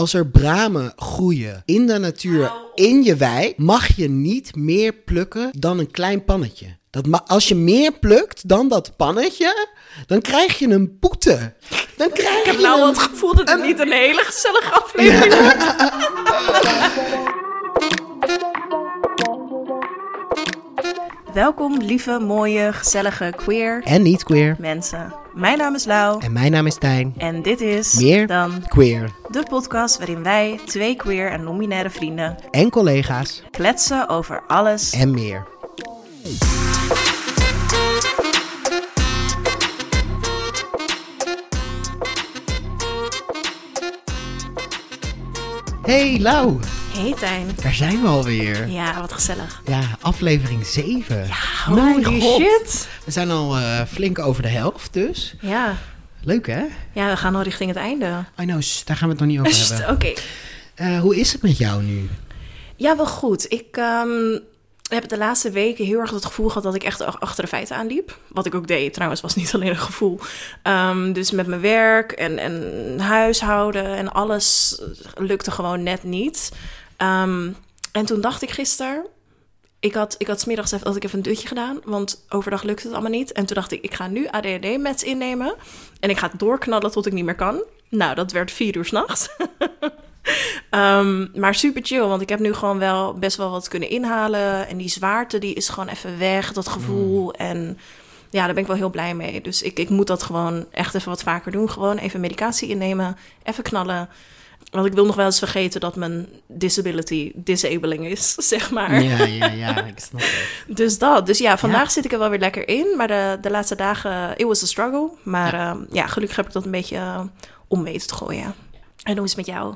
Als er bramen groeien in de natuur, in je wei, mag je niet meer plukken dan een klein pannetje. Dat ma- als je meer plukt dan dat pannetje, dan krijg je een boete. Dan krijg Ik heb je nou wel een... het gevoel dat het niet een hele gezellige aflevering wordt. Welkom, lieve, mooie, gezellige, queer En niet queer. mensen. Mijn naam is Lau En mijn naam is Tijn. en dit is Meer dan Queer. de podcast waarin wij, twee queer en non-binaire vrienden, En collega's. kletsen over alles. En meer. Hey Lau, Hey Tijn. daar zijn we alweer. Ja, wat gezellig. Ja, aflevering 7. Holy shit. We zijn al eh, flink over de helft dus. Ja. Leuk hè? ja, we gaan al richting het einde. I know, daar gaan we het nog niet over hebben. Oké. Eh, hoe is het met jou nu? Ja, wel goed. Ik ehm, heb de laatste weken heel erg het gevoel gehad dat ik echt ach- achter de feiten aanliep. Wat ik ook deed trouwens, was niet alleen een gevoel. Ehm, dus met mijn werk en, en huishouden en alles lukte gewoon net niet. Ehm, en toen dacht ik gisteren... Ik had, ik had smiddags even, had ik even een dutje gedaan, want overdag lukte het allemaal niet. En toen dacht ik, ik ga nu ADHD-meds innemen. En ik ga het doorknallen tot ik niet meer kan. Nou, dat werd vier uur s'nachts. Ehm, maar super chill, want ik heb nu gewoon wel best wel wat kunnen inhalen. En die zwaarte die is gewoon even weg, dat gevoel. En ja, daar ben ik wel heel blij mee. Dus ik, ik moet dat gewoon echt even wat vaker doen. Gewoon even medicatie innemen, even knallen. Want ik wil nog wel eens vergeten dat mijn disability disabling is, zeg maar. Ja, ja, ja, ik snap het. Dus dat. Dus ja, vandaag Ja. zit ik er wel weer lekker in. Maar de, de laatste dagen, it was a struggle. Maar ja. ja, gelukkig heb ik dat een beetje eh, om weten te gooien. En hoe is het met jou?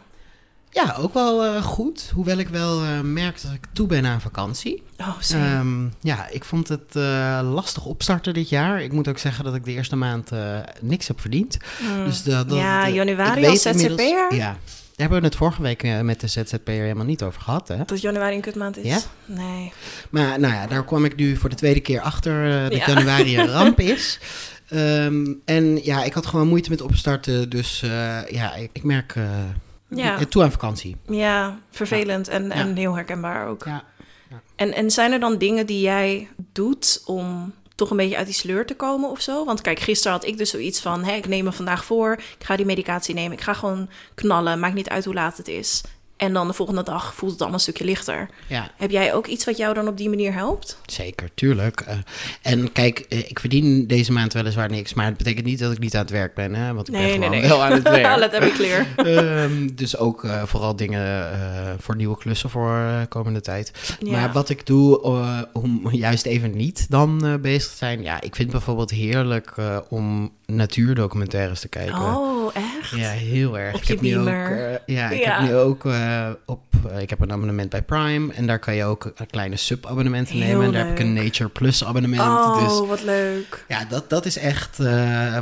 Ja, ook wel eh, goed. Hoewel ik wel eh, merk dat ik toe ben aan vakantie. Oh. Ehm, ja, ik vond het eh, lastig opstarten dit jaar. Ik moet ook zeggen dat ik de eerste maand eh, niks heb verdiend. Dus dat, Mm. Ja, eh, januari als ZZP'er? Ja, daar hebben we het vorige week eh, met de ZZP'er helemaal niet over gehad. Hè? Dat januari een kutmaand is? Ja? Nee. Maar nou ja, daar kwam ik nu voor de tweede keer achter eh, dat Ja. januari een ramp is. Ehm, en ja, ik had gewoon moeite met opstarten. Dus eh, ja, ik, ik merk eh, Ja. toe aan vakantie. Ja, vervelend En, en heel herkenbaar ook. Ja. En, en zijn er dan dingen die jij doet om toch een beetje uit die sleur te komen of zo? Want kijk, gisteren had ik dus zoiets van... Hé, ik neem me vandaag voor, ik ga die medicatie nemen. Ik ga gewoon knallen, maakt niet uit hoe laat het is. En dan de volgende dag voelt het allemaal een stukje lichter. ja, Heb jij ook iets wat jou dan op die manier helpt? zeker, tuurlijk. Eh, en kijk, eh, ik verdien deze maand weliswaar niks. Maar het betekent niet dat ik niet aan het werk ben. Hè? Want ik ben gewoon wel aan het werk. Let me clear. Ehm, dus ook eh, vooral dingen voor nieuwe klussen voor komende tijd. Ja. Maar wat ik doe om juist even niet dan bezig te zijn. Ja, ik vind het bijvoorbeeld heerlijk om natuurdocumentaires te kijken. Oh, echt? Ja, heel erg. Op ik heb nu ook, eh, ja, ik Ja. heb nu ook eh, op. eh, ik heb een abonnement bij Prime en daar kan je ook kleine sub-abonnementen nemen. En daar heb ik een. Nature Plus abonnement. Oh, Dus wat leuk. ja, dat, dat is echt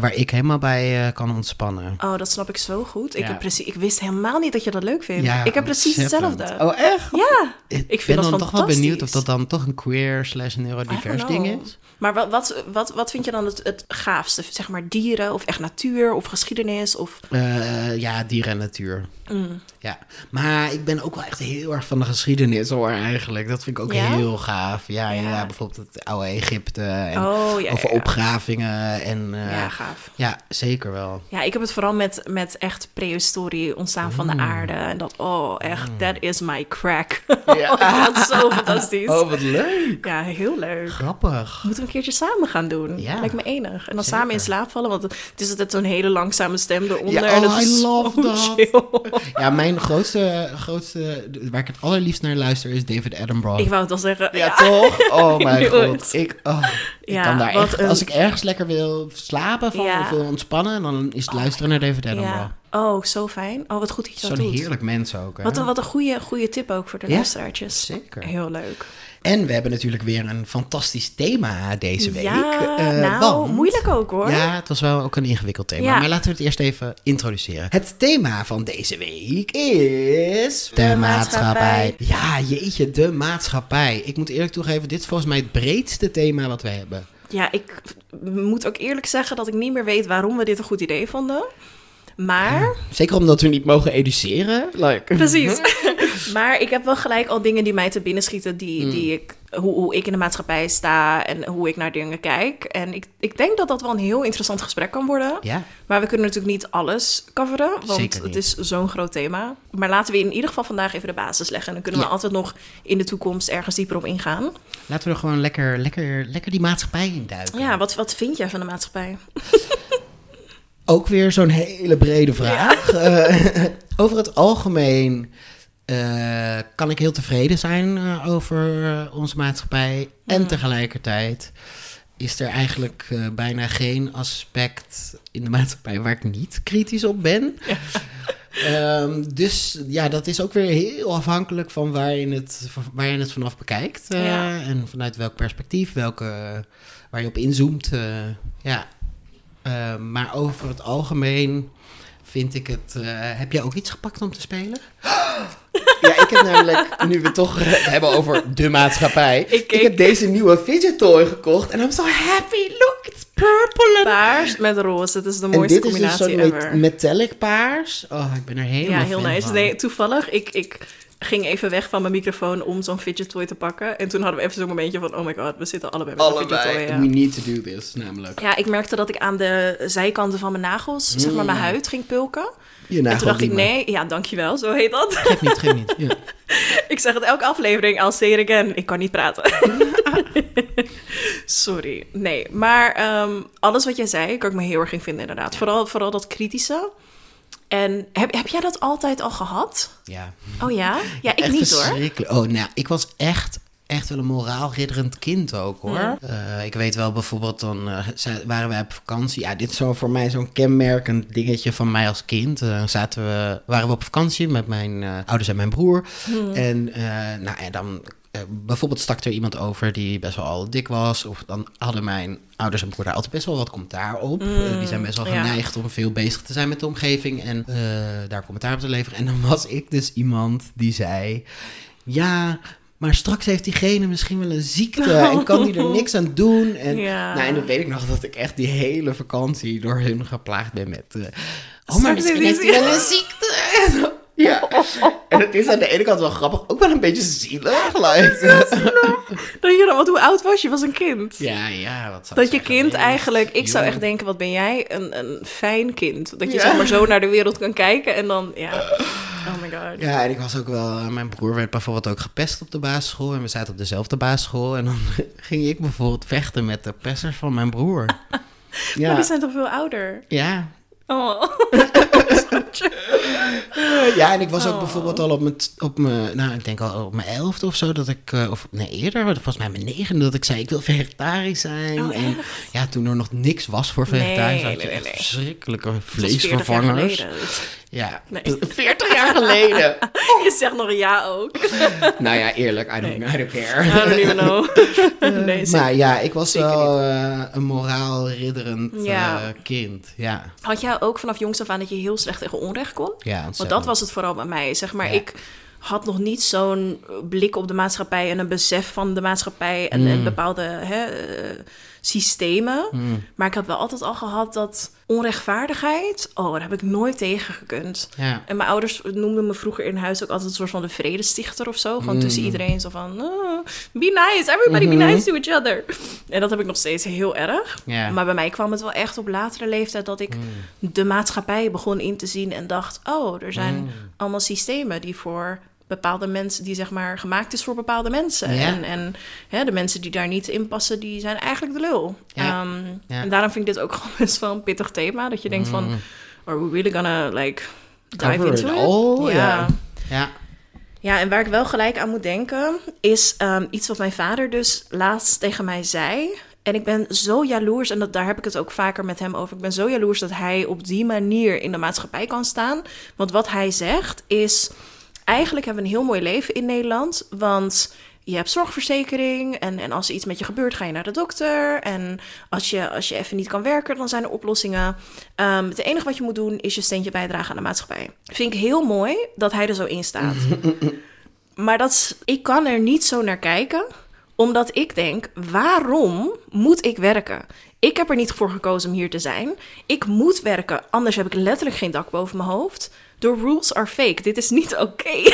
waar ik helemaal bij kan ontspannen. Oh, dat snap ik zo goed. Ik, Ja. heb precies, ik wist helemaal niet dat je dat leuk vindt. Ja, ik heb precies ontzettend. hetzelfde. Oh, echt? Ja, Ik, vind ben dat dan toch wel benieuwd of dat dan toch een queer slash neurodivers ding is. Maar wat, wat, wat, wat vind je dan het, het gaafste? Zeg maar dieren of echt natuur of geschiedenis? Of... Eh, ja, dieren en natuur. Mm. Ja, maar ik ben ook wel echt heel erg van de geschiedenis hoor eigenlijk. Dat vind ik ook Ja? heel gaaf. Ja, ja. Ja. bijvoorbeeld het oude Egypte en Oh, ja, over ja, ja. opgravingen. En, eh, Ja, ja. gaaf. zeker wel. Ja, ik heb het vooral met, met echt prehistorie, ontstaan van Mm. de aarde. En dat, oh, echt, that is my crack. ik vind dat zo fantastisch. Oh, wat leuk. Ja, heel leuk. Grappig. Moeten een keertje samen gaan doen? Ja. Lijkt me enig. En dan Zeker. samen in slaap vallen, want het is altijd zo'n hele langzame stem eronder. Ja, en oh, is I love that. Ja, mijn grootste, grootste, waar ik het allerliefst naar luister is David Attenborough. Ik wou het al zeggen. Ja, toch? Oh mijn god. Ik, oh, ik Ja, kan daar echt, een- als ik ergens lekker wil slapen van, Ja. of wil ontspannen, dan is het luisteren naar David Attenborough. Ja. Oh, zo fijn. Oh, wat goed dat je dat Zo'n doet. heerlijk mens ook. Hè? Wat een, wat een goede, goede tip ook voor de Ja, luisteraartjes. zeker. Heel leuk. En we hebben natuurlijk weer een fantastisch thema deze week. Ja, eh, nou, want- moeilijk ook hoor. Ja, het was wel ook een ingewikkeld thema. Ja. Maar laten we het eerst even introduceren. Het thema van deze week is... De maatschappij. Ja, jeetje, de maatschappij. Ik moet eerlijk toegeven, dit is volgens mij het breedste thema wat we hebben. Ja, ik moet ook eerlijk zeggen dat ik niet meer weet waarom we dit een goed idee vonden. Maar, Zeker omdat we niet mogen educeren. Like. precies. maar ik heb wel gelijk al dingen die mij te binnen schieten, die, die ik, hoe, hoe ik in de maatschappij sta en hoe ik naar dingen kijk. En ik, ik denk dat dat wel een heel interessant gesprek kan worden. Ja, Maar we kunnen natuurlijk niet alles coveren, want het is zo'n groot thema. Maar laten we in ieder geval vandaag even de basis leggen. En dan kunnen we Ja. altijd nog in de toekomst ergens dieper op ingaan. laten we er gewoon lekker, lekker, lekker die maatschappij in duiken. Ja, wat, wat vind jij van de maatschappij? Ook weer zo'n hele brede vraag. Eh, over het algemeen eh, kan ik heel tevreden zijn eh, over eh, onze maatschappij. En tegelijkertijd is er eigenlijk bijna geen aspect in de maatschappij waar ik niet kritisch op ben. Ehm, dus ja, dat is ook weer heel afhankelijk van waar je het, waar je het vanaf bekijkt. Ja. En vanuit welk perspectief, welke, waar je op inzoomt. ja. Eh, maar over het algemeen vind ik het... heb jij ook iets gepakt om te spelen? ja, ik heb namelijk, nu we het toch hebben over de maatschappij... Ik heb deze nieuwe fidget toy gekocht en I'm so happy. Look, it's purple. and- Paars met roze, het is de En mooiste dit is dus zo'n met- metallic paars. Oh, ik ben er helemaal Ja, heel nice. van. Nee, toevallig, ik, ik ging even weg van mijn microfoon om zo'n fidget toy te pakken. En toen hadden we even zo'n momentje van, oh my god, we zitten allebei met een fidget toy. Ja. We need to do this, namelijk. Ja, ik merkte dat ik aan de zijkanten van mijn nagels, zeg maar mijn huid, ging pulken. Je en toen dacht ik, nee, ja, dankjewel, zo heet dat. Geef niet, geef niet. Ja. ik zeg het elke aflevering, I'll say it again, ik kan niet praten. Sorry, nee. Maar ehm, alles wat jij zei, kan ik me heel erg in vinden inderdaad. Vooral, vooral dat kritische. En heb, heb jij dat altijd al gehad? ja. Oh ja? Ja, ik echt niet hoor. Oh, nou, ik was echt, echt wel een moraalridderend kind ook, hoor. Eh, ik weet wel, bijvoorbeeld, dan eh, waren wij op vakantie. Ja, dit is zo voor mij zo'n kenmerkend dingetje van mij als kind. Eh, zaten we, waren we op vakantie met mijn ouders en mijn broer. En eh, nou, en dan... bijvoorbeeld stak er iemand over die best wel al dik was. Of dan hadden mijn ouders en broer daar altijd best wel wat commentaar op. Die zijn best wel ja. geneigd om veel bezig te zijn met de omgeving. En daar commentaar op te leveren. En dan was ik dus iemand die zei... Ja, maar straks heeft diegene misschien wel een ziekte en kan die er niks aan doen. En, Ja. nou, en dan weet ik nog dat ik echt die hele vakantie door hun geplaagd ben met... eh, oh, maar misschien heeft hij wel een ziekte. Ja, en het is aan de ene kant wel grappig, ook wel een beetje zielig. Like. Dat je dan, want hoe oud was je? Je was een kind. Ja, ja, wat zou Dat je kind eigenlijk, ik zou echt denken, wat ben jij een, een fijn kind. Dat je Ja. zeg maar zo naar de wereld kan kijken en dan, ja. Oh my god. Ja, en ik was ook wel... eh, Mijn broer werd bijvoorbeeld ook gepest op de basisschool. En we zaten op dezelfde basisschool. En dan ging ik bijvoorbeeld vechten met de pesters van mijn broer. Maar Ja, die zijn toch veel ouder? ja. Oh. ja, en ik was ook Oh. bijvoorbeeld al op mijn, op mijn... Nou, ik denk al op mijn elfde of zo. Dat ik... eh, Of nee, eerder. Volgens mij mijn negende. Dat ik zei, ik wil vegetarisch zijn. Oh, en ja, toen er nog niks was voor vegetarisch. Nee, had je nee, echt nee. verschrikkelijke Dat is 40 jaar vleesvervangers. Ja, Nee. 40 jaar geleden. Je zegt nog een ja ook. nou ja, eerlijk. I don't, I don't care. I don't even know. nee. Maar ja, ik was wel eh, een moraalridderend Ja. eh, kind. Ja, Had jij ook vanaf jongs af aan dat je heel slecht tegen onrecht kon? ja Want dat was het vooral bij mij. Zeg maar, Ja. ik had nog niet zo'n blik op de maatschappij en een besef van de maatschappij en, en bepaalde hè, systemen. Maar ik heb wel altijd al gehad dat onrechtvaardigheid, oh, daar heb ik nooit tegen gekund. Ja. En mijn ouders noemden me vroeger in huis ook altijd een soort van de vredestichter of zo. Gewoon tussen iedereen zo van, oh, be nice, everybody be nice to each other. En dat heb ik nog steeds heel erg. Maar bij mij kwam het wel echt op latere leeftijd dat ik de maatschappij begon in te zien en dacht, oh, er zijn allemaal systemen die voor bepaalde mensen, die zeg maar gemaakt is voor bepaalde mensen. Ja. En, en hè, de mensen die daar niet in passen, die zijn eigenlijk de lul. Ja. Ehm, Ja. En daarom vind ik dit ook gewoon best wel een pittig thema. Dat je denkt van, are we really gonna like dive Cover into it all? Ja. Ja. Ja. Ja, en waar ik wel gelijk aan moet denken, is ehm, iets wat mijn vader dus laatst tegen mij zei. En ik ben zo jaloers, en dat, daar heb ik het ook vaker met hem over. Ik ben zo jaloers dat hij op die manier in de maatschappij kan staan. Want wat hij zegt is, eigenlijk hebben we een heel mooi leven in Nederland. Want je hebt zorgverzekering en, en als er iets met je gebeurt, ga je naar de dokter. En als je, als je even niet kan werken, dan zijn er oplossingen. Ehm, het enige wat je moet doen, is je steentje bijdragen aan de maatschappij. Vind ik heel mooi dat hij er zo in staat. Maar dat ik kan er niet zo naar kijken, omdat ik denk: waarom moet ik werken? Ik heb er niet voor gekozen om hier te zijn. Ik moet werken, anders heb ik letterlijk geen dak boven mijn hoofd. The rules are fake. Dit is niet oké.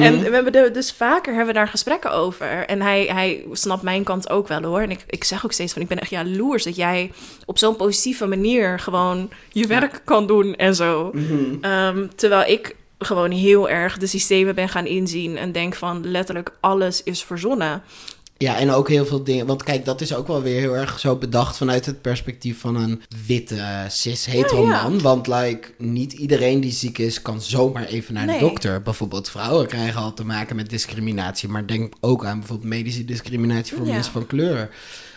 En we hebben dus vaker hebben we daar gesprekken over. En hij, hij snapt mijn kant ook wel hoor. En ik, ik zeg ook steeds van ik ben echt jaloers dat jij op zo'n positieve manier gewoon je werk kan doen en zo. Ehm, terwijl ik gewoon heel erg de systemen ben gaan inzien en denk van letterlijk alles is verzonnen. Ja, en ook heel veel dingen. Want kijk, dat is ook wel weer heel erg zo bedacht vanuit het perspectief van een witte cis-hetero Ja, ja. man. Want like, niet iedereen die ziek is, kan zomaar even naar Nee. de dokter. Bijvoorbeeld vrouwen krijgen al te maken met discriminatie. Maar denk ook aan bijvoorbeeld medische discriminatie voor Ja. mensen van kleur.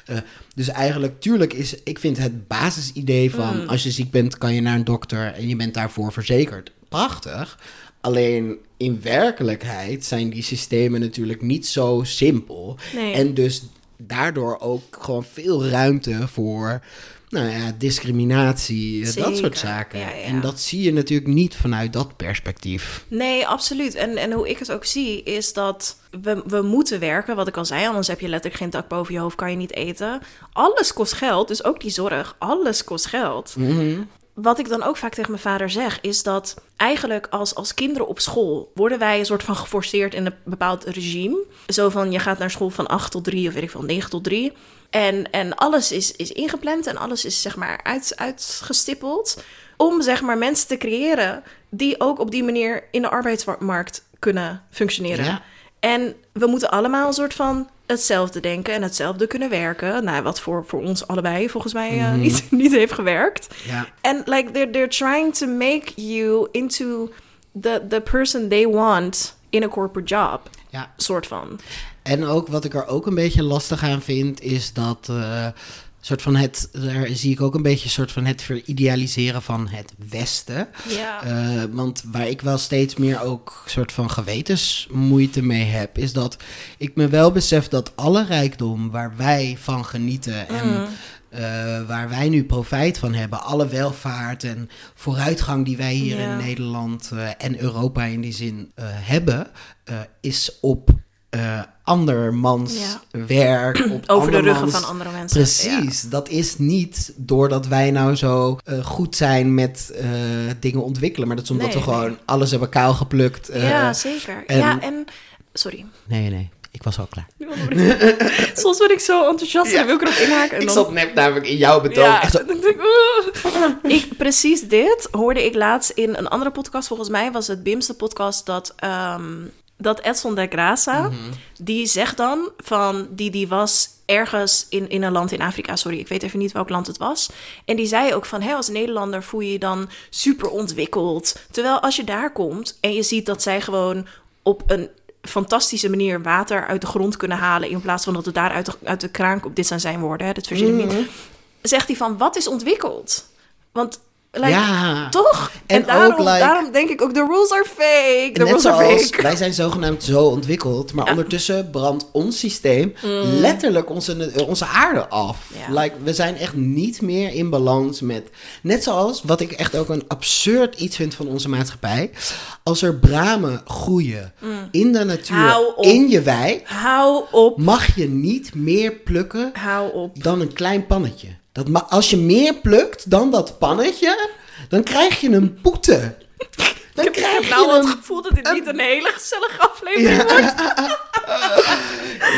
Eh, dus eigenlijk, tuurlijk is, ik vind het basisidee van Mm. als je ziek bent, kan je naar een dokter en je bent daarvoor verzekerd. Prachtig. Alleen in werkelijkheid zijn die systemen natuurlijk niet zo simpel. Nee. En dus daardoor ook gewoon veel ruimte voor nou ja, discriminatie, eh, dat soort zaken. ja, ja. En dat zie je natuurlijk niet vanuit dat perspectief. Nee, absoluut. En, en hoe ik het ook zie, is dat we, we moeten werken. Wat ik al zei, anders heb je letterlijk geen dak boven je hoofd, kan je niet eten. Alles kost geld, dus ook die zorg. Alles kost geld. Mhm. Wat ik dan ook vaak tegen mijn vader zeg, is dat eigenlijk als, als kinderen op school worden wij een soort van geforceerd in een bepaald regime. Zo van je gaat naar school van 8 tot 3 of weet ik veel, 9 tot 3. En, en alles is, is ingepland en alles is zeg maar uit, uitgestippeld. Om zeg maar mensen te creëren die ook op die manier in de arbeidsmarkt kunnen functioneren. Ja. En we moeten allemaal een soort van hetzelfde denken en hetzelfde kunnen werken. Nou, wat voor, voor ons allebei volgens mij eh, niet, niet heeft gewerkt. En like they're, they're trying to make you into the, the person they want in a corporate job. Ja. Soort van. En ook wat ik er ook een beetje lastig aan vind, is dat eh, soort van het, daar zie ik ook een beetje een soort van het veridealiseren van het Westen. Ja. Eh, want waar ik wel steeds meer ook soort van gewetensmoeite mee heb, is dat ik me wel besef dat alle rijkdom waar wij van genieten en Mm. eh, waar wij nu profijt van hebben, alle welvaart en vooruitgang die wij hier Ja. in Nederland eh, en Europa in die zin hebben, is op eh andermans Ja. werk, op Over de ruggen van andere mensen. Precies, dat is niet doordat wij nou zo eh, goed zijn met eh, dingen ontwikkelen, maar dat is omdat Nee, we gewoon alles hebben kaal geplukt. Ja, ja zeker. en- Ja, en... Sorry. Nee, nee, ik was al klaar. Soms ben ik zo enthousiast en wil ik erop inhaken. En Ik dan... zat net namelijk in jouw betoog. Ja, ik, precies dit hoorde ik laatst in een andere podcast. Volgens mij was het Bimste podcast dat, ehm, dat Edson de Graça, die zegt dan van, die, die was ergens in, in een land in Afrika, sorry, ik weet even niet welk land het was. En die zei ook van, hé, als Nederlander voel je je dan super ontwikkeld. Terwijl als je daar komt en je ziet dat zij gewoon op een fantastische manier water uit de grond kunnen halen... in plaats van dat het daar uit de, uit de kraan komt. Dit zijn zijn woorden, hè, dat verzin ik niet zegt hij van, wat is ontwikkeld? Want, like, Ja. toch? En, En daarom, ook, like- daarom denk ik ook, the rules are fake. The rules are fake. wij zijn zogenaamd zo ontwikkeld, maar ondertussen brandt ons systeem letterlijk onze, onze aarde af. Mm. Ja. Like, we zijn echt niet meer in balans met. Net zoals wat ik echt ook een absurd iets vind van onze maatschappij. Als er bramen groeien in de natuur, Mm. In je wei, Hou op, mag je niet meer plukken hou op. dan een klein pannetje. Dat als je meer plukt dan dat pannetje, dan krijg je een boete. Dan Ik krijg heb nou je een het gevoel dat dit niet een hele gezellige aflevering wordt.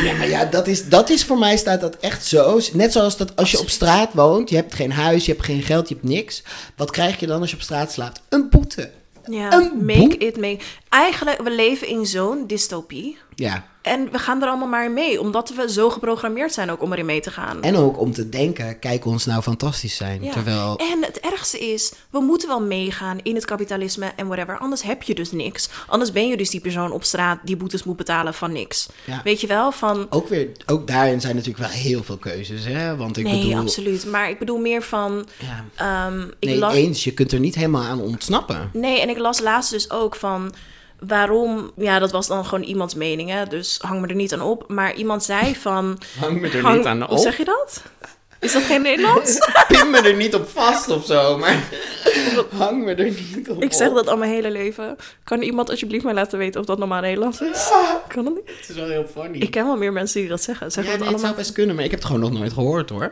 Ja, maar ja, dat is, dat is voor mij staat dat echt zo. Net zoals dat als je op straat woont, je hebt geen huis, je hebt geen geld, je hebt niks. Wat krijg je dan als je op straat slaapt? Een boete. Ja, Een make boek? it make. Eigenlijk, we leven in zo'n dystopie. Ja. En we gaan er allemaal maar in mee. Omdat we zo geprogrammeerd zijn ook om erin mee te gaan. En ook om te denken, kijk ons nou fantastisch zijn. Ja. Terwijl, En het ergste is, we moeten wel meegaan in het kapitalisme en whatever. Anders heb je dus niks. Anders ben je dus die persoon op straat die boetes moet betalen van niks. Ja. Weet je wel? Van, ook, weer, ook daarin zijn natuurlijk wel heel veel keuzes. Hè? Want ik nee, bedoel, absoluut. Maar ik bedoel meer van... Ja. ehm, ik nee, las, eens, je kunt er niet helemaal aan ontsnappen. nee, en ik las laatst dus ook van... Waarom, ja, dat was dan gewoon iemands mening, hè, dus hang me er niet aan op. Maar iemand zei van... Hang me er hang- niet aan Hoe op. zeg je dat? Is dat geen Nederlands? Pin me er niet op vast of zo, maar hang me er niet op Ik zeg dat al mijn hele leven. Kan iemand alsjeblieft mij laten weten of dat normaal Nederlands is? Kan dat niet? Het is wel heel funny. Ik ken wel meer mensen die dat zeggen. ja, Zeggen nee, dat het zou allemaal. best kunnen, maar ik heb het gewoon nog nooit gehoord hoor.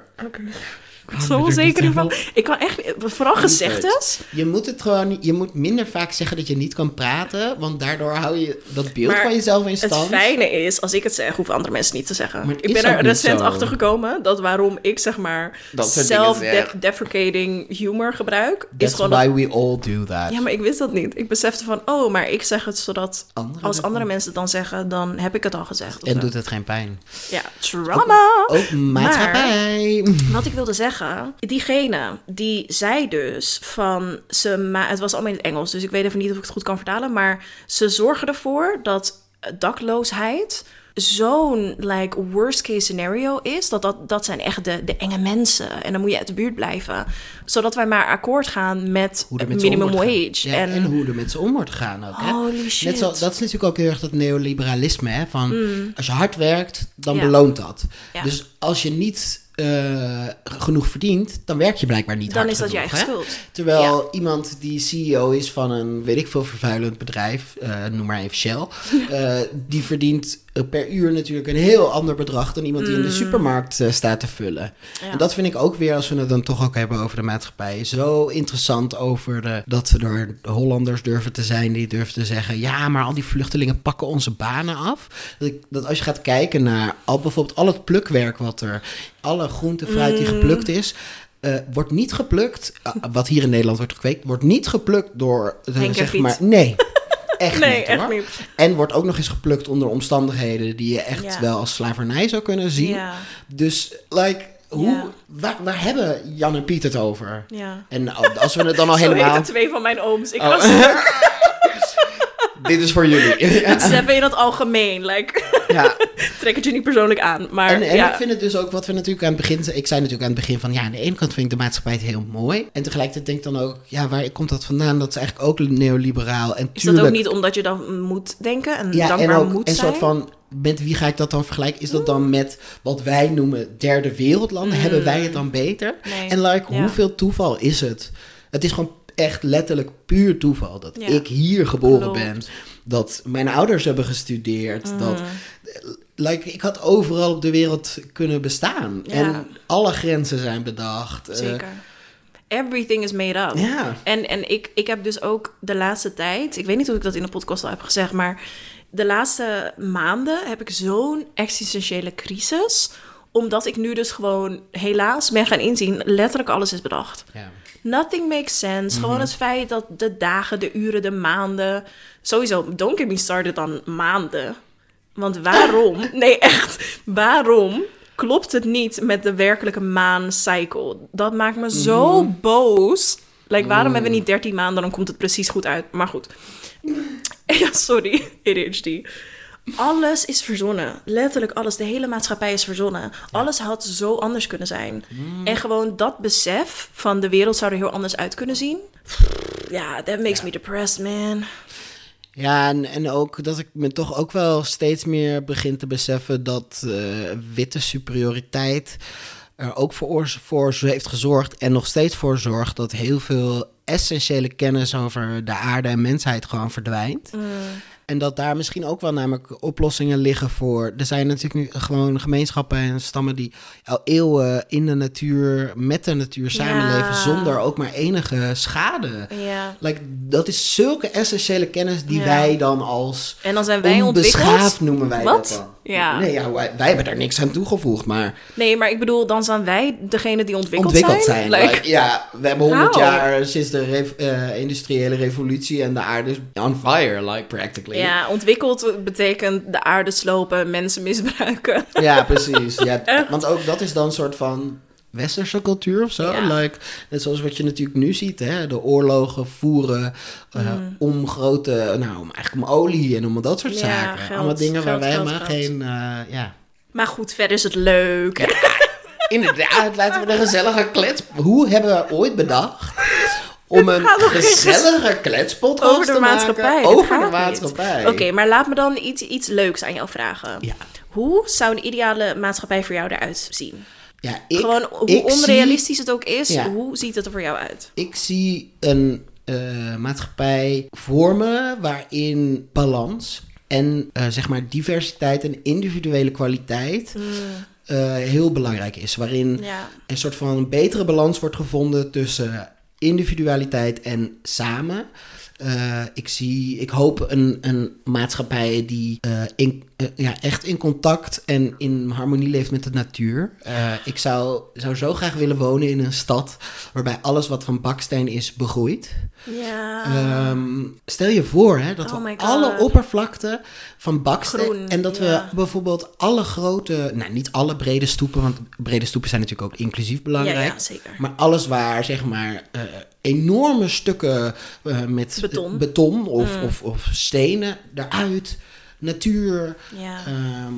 Ik ben zo onzeker hiervan. Ik kan echt. Vooral gezegd is. Je moet het gewoon, je moet minder vaak zeggen dat je niet kan praten, want daardoor hou je dat beeld Maar van jezelf in Het stand. fijne is, als ik het zeg, hoeven andere mensen niet te zeggen. Maar het Ik ben er recent zo. achter gekomen dat waarom ik zeg maar self-deprecating humor gebruik, is That's gewoon why dat... we all do that. Ja, maar ik wist dat niet. Ik besefte van, oh, maar ik zeg het zodat als andere mensen het dan zeggen, dan heb ik het al gezegd. En zo. doet het geen pijn. Ja, trauma. Ook maatschappij. Wat ik wilde zeggen, diegene die zei dus van ze, ma het was allemaal in het Engels, dus ik weet even niet of ik het goed kan vertalen, maar ze zorgen ervoor dat dakloosheid zo'n like worst case scenario is, dat, dat dat zijn echt de, de enge mensen en dan moet je uit de buurt blijven, zodat wij maar akkoord gaan met minimum wage. Ja, en, en, hoe er met ze om wordt gegaan ook. Hè? Holy shit. Net zo, dat is natuurlijk ook heel erg dat neoliberalisme. Hè? Van, Als je hard werkt, dan Ja. beloont dat. Ja. Dus als je niet eh, genoeg verdient, dan werk je blijkbaar niet dan hard is dat je eigen hè? schuld. Terwijl iemand die CEO is van een, weet ik veel, vervuilend bedrijf, eh, noem maar even Shell, eh, die verdient per uur natuurlijk een heel ander bedrag dan iemand die in de supermarkt eh, staat te vullen. Mm. Ja. En dat vind ik ook weer, als we het dan toch ook hebben over de maatschappij, zo interessant over de, dat we er Hollanders durven te zijn die durven te zeggen, ja, maar al die vluchtelingen pakken onze banen af. Dat, ik, dat als je gaat kijken naar al, bijvoorbeeld al het plukwerk wat er, alle groente, fruit die geplukt is, eh, wordt niet geplukt, ah, wat hier in Nederland wordt gekweekt, wordt niet geplukt door, eh, en zeg maar, nee. Echt Nee, niet, echt hoor. niet. En wordt ook nog eens geplukt onder omstandigheden die je echt Ja. wel als slavernij zou kunnen zien. Ja, Dus, like, hoe, Ja. waar, waar hebben Jan en Piet het over? ja. En als we het dan al helemaal... twee van mijn ooms. Ik Oh. was Dit is voor jullie. Het is even in het algemeen. Like, ja. trek het je niet persoonlijk aan. Maar En, en ja. ik vind het dus ook, wat we natuurlijk aan het begin... Ik zei natuurlijk aan het begin van... Ja, aan de ene kant vind ik de maatschappij het heel mooi. En tegelijkertijd denk ik dan ook... Ja, waar komt dat vandaan? Dat is eigenlijk ook neoliberaal. En is tuurlijk, dat ook niet omdat je dan moet denken en Ja, en ook moet een zijn? soort van... Met wie ga ik dat dan vergelijken? Is dat dan met wat wij noemen derde wereldlanden? Hebben wij het dan beter? Mm. Nee. En like, Ja. hoeveel toeval is het? Het is gewoon echt letterlijk puur toeval dat Ja. ik hier geboren Klopt. ben. Dat mijn ouders hebben gestudeerd. Mm. Dat, like, ik had overal op de wereld kunnen bestaan. Ja. En alle grenzen zijn bedacht. Eh, Zeker. Everything is made up. ja. En, en ik, ik heb dus ook de laatste tijd, ik weet niet of ik dat in de podcast al heb gezegd, maar de laatste maanden heb ik zo'n existentiële crisis. Omdat ik nu dus gewoon helaas ben gaan inzien, letterlijk alles is bedacht. ja. Nothing makes sense. Gewoon het feit dat de dagen, de uren, de maanden. Sowieso, don't get me started aan maanden. Want waarom? nee, echt. Waarom klopt het niet met de werkelijke maancycle? Dat maakt me zo boos. Like, waarom hebben we niet 13 maanden? Dan komt het precies goed uit. Maar goed. ja, sorry. ADHD. Alles is verzonnen. Letterlijk alles. De hele maatschappij is verzonnen. Alles had zo anders kunnen zijn. En gewoon dat besef van de wereld zou er heel anders uit kunnen zien. Ja, that makes me depressed, man. Ja, en, en ook dat ik me toch ook wel steeds meer begin te beseffen dat eh, witte superioriteit er ook voor, voor heeft gezorgd en nog steeds voor zorgt dat heel veel essentiële kennis over de aarde en mensheid gewoon verdwijnt. En dat daar misschien ook wel namelijk oplossingen liggen voor. Er zijn natuurlijk nu gewoon gemeenschappen en stammen die al eeuwen in de natuur, met de natuur samenleven, Ja. zonder ook maar enige schade. Ja. Like, dat is zulke essentiële kennis die Ja. wij dan als En dan zijn wij onbeschaafd noemen wij Wat? dat dan. Ja. Nee, ja, wij, wij hebben daar niks aan toegevoegd, maar Nee, maar ik bedoel, dan zijn wij degene die ontwikkeld, ontwikkeld zijn. Like, Like, ja, we hebben honderd jaar sinds de rev- eh, industriële revolutie en de aarde is on fire, like practically. Ja, ontwikkeld betekent de aarde slopen, mensen misbruiken. Ja, precies. Ja, want ook dat is dan een soort van westerse cultuur of zo. Ja. Like, net zoals wat je natuurlijk nu ziet, hè? de oorlogen voeren eh, Mm. om grote, nou, om eigenlijk om olie en om dat soort Ja, zaken. geld, Allemaal dingen waar wij helemaal geen, eh, ja. Maar goed, verder is het leuk. Inderdaad, laten we een gezellige klets. Hoe hebben we ooit bedacht om een gezellige kletspodcast Over de te maatschappij. maken? Over de maatschappij. Oké, maar laat me dan iets, iets leuks aan jou vragen. Ja. Hoe zou een ideale maatschappij voor jou eruit zien? Ja, ik, Gewoon hoe ik onrealistisch het ook is, Ja. hoe ziet het er voor jou uit? ik zie een eh, maatschappij vormen waarin balans en eh, zeg maar diversiteit en individuele kwaliteit eh, heel belangrijk is. Waarin Ja, een soort van betere balans wordt gevonden tussen individualiteit en samen. Eh, ik zie, ik hoop een, een maatschappij die eh, in, eh, ja, echt in contact en in harmonie leeft met de natuur. Eh, ik zou, zou zo graag willen wonen in een stad waarbij alles wat van baksteen is begroeit. ja. Ehm, stel je voor hè, dat Oh we alle oppervlakte van baksteen... Groen, en dat ja. we bijvoorbeeld alle grote... Nou, niet alle brede stoepen, want brede stoepen zijn natuurlijk ook inclusief belangrijk. ja, zeker. Maar alles waar, zeg maar, eh, enorme stukken met Beton. Mm. beton of, of, of stenen eruit, natuur. Ja. ehm,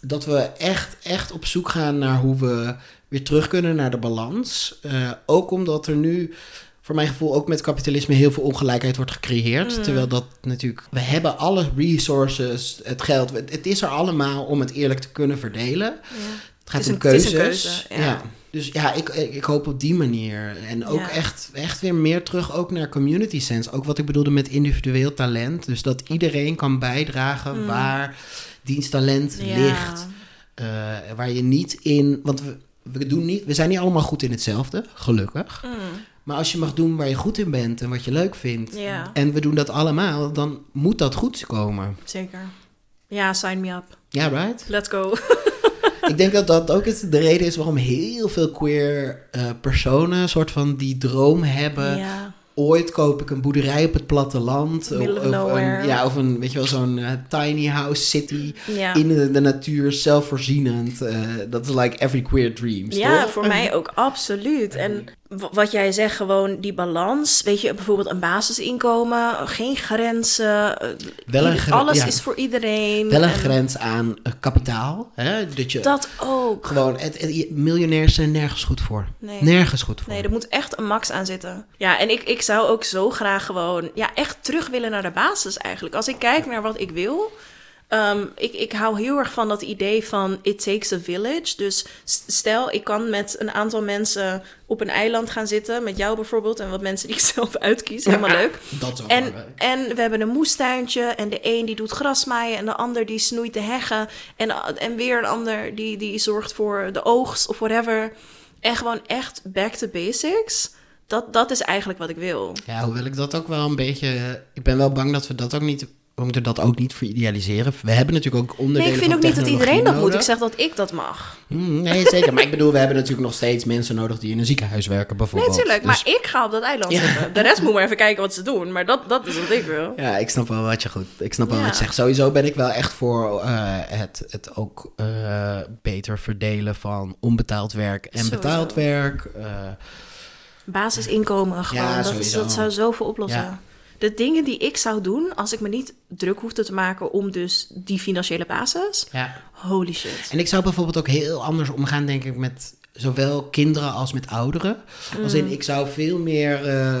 dat we echt, echt op zoek gaan naar hoe we weer terug kunnen naar de balans. Eh, ook omdat er nu, voor mijn gevoel, ook met kapitalisme heel veel ongelijkheid wordt gecreëerd. Mm. Terwijl dat natuurlijk, we hebben alle resources, het geld, het, is er allemaal om het eerlijk te kunnen verdelen. ja. Het gaat Het om een- het is keuzes. een keuze, ja. ja. Dus ja, ik, ik, hoop op die manier. En ook Ja. echt, echt weer meer terug ook naar community sense. Ook wat ik bedoelde met individueel talent. Dus dat iedereen kan bijdragen waar diens talent Mm. Ja. ligt. Eh, waar je niet in... Want we, we, doen niet, we zijn niet allemaal goed in hetzelfde, gelukkig. Mm. Maar als je mag doen waar je goed in bent en wat je leuk vindt... Ja. en we doen dat allemaal, dan moet dat goed komen. Zeker. Ja, sign me up. Ja, right? Let's go. ik denk dat dat ook de reden is waarom heel veel queer eh, personen een soort van die droom hebben. ja. Ooit koop ik een boerderij op het platteland. Of of. Een, ja, of een, weet je wel, zo'n eh, tiny house city Ja. in de, de natuur, zelfvoorzienend. Eh, Dat is like every queer dreams, Ja, toch? voor mij ook absoluut. En wat jij zegt, gewoon die balans. Weet je, bijvoorbeeld een basisinkomen, geen grenzen. eh, Wel een alles ja. is voor iedereen. Wel een En grens aan eh, kapitaal. Hè? Dat je Dat ook. gewoon, het, het- miljonairs zijn nergens goed voor. Nee. Nergens goed voor. Nee, er moet echt een max aan zitten. Ja, en ik, ik zou ook zo graag gewoon ja, echt terug willen naar de basis eigenlijk. Als ik kijk naar wat ik wil. Ehm, ik, ik hou heel erg van dat idee van it takes a village. Dus stel, ik kan met een aantal mensen op een eiland gaan zitten. Met jou bijvoorbeeld en wat mensen die ik zelf uitkies. Helemaal leuk. Dat is ook En, en we hebben een moestuintje en de een die doet grasmaaien en de ander die snoeit de heggen. En, en weer een ander die, die zorgt voor de oogst of whatever. En gewoon echt back to basics. Dat, dat is eigenlijk wat ik wil. Ja, hoewel ik dat ook wel een beetje... Ik ben wel bang dat we dat ook niet... We moeten dat ook niet veridealiseren. We hebben natuurlijk ook onderdelen Nee, ik vind ook niet dat iedereen dat moet. Ik zeg dat ik dat mag. Hmm, nee, zeker. Maar ik bedoel, we hebben natuurlijk nog steeds mensen nodig die in een ziekenhuis werken, Nee, bijvoorbeeld. natuurlijk. Dus- Maar ik ga op dat eiland Ja. zitten. De rest moet maar even kijken wat ze doen. Maar dat, dat is wat ik wil. Ja, ik snap wel wat je goed. Ik snap wel Ja. wat je zegt. Sowieso ben ik wel echt voor eh, het, het ook eh, beter verdelen van onbetaald werk en Sowieso. betaald werk. eh, Basisinkomen gewoon. Ja, dat, is, dat zou zoveel oplossen. De dingen die ik zou doen als ik me niet druk hoefde te maken om dus die financiële basis. ja. Holy shit. En ik zou bijvoorbeeld ook heel anders omgaan, denk ik, met zowel kinderen als met ouderen. Als Mm. in, ik zou veel meer... eh,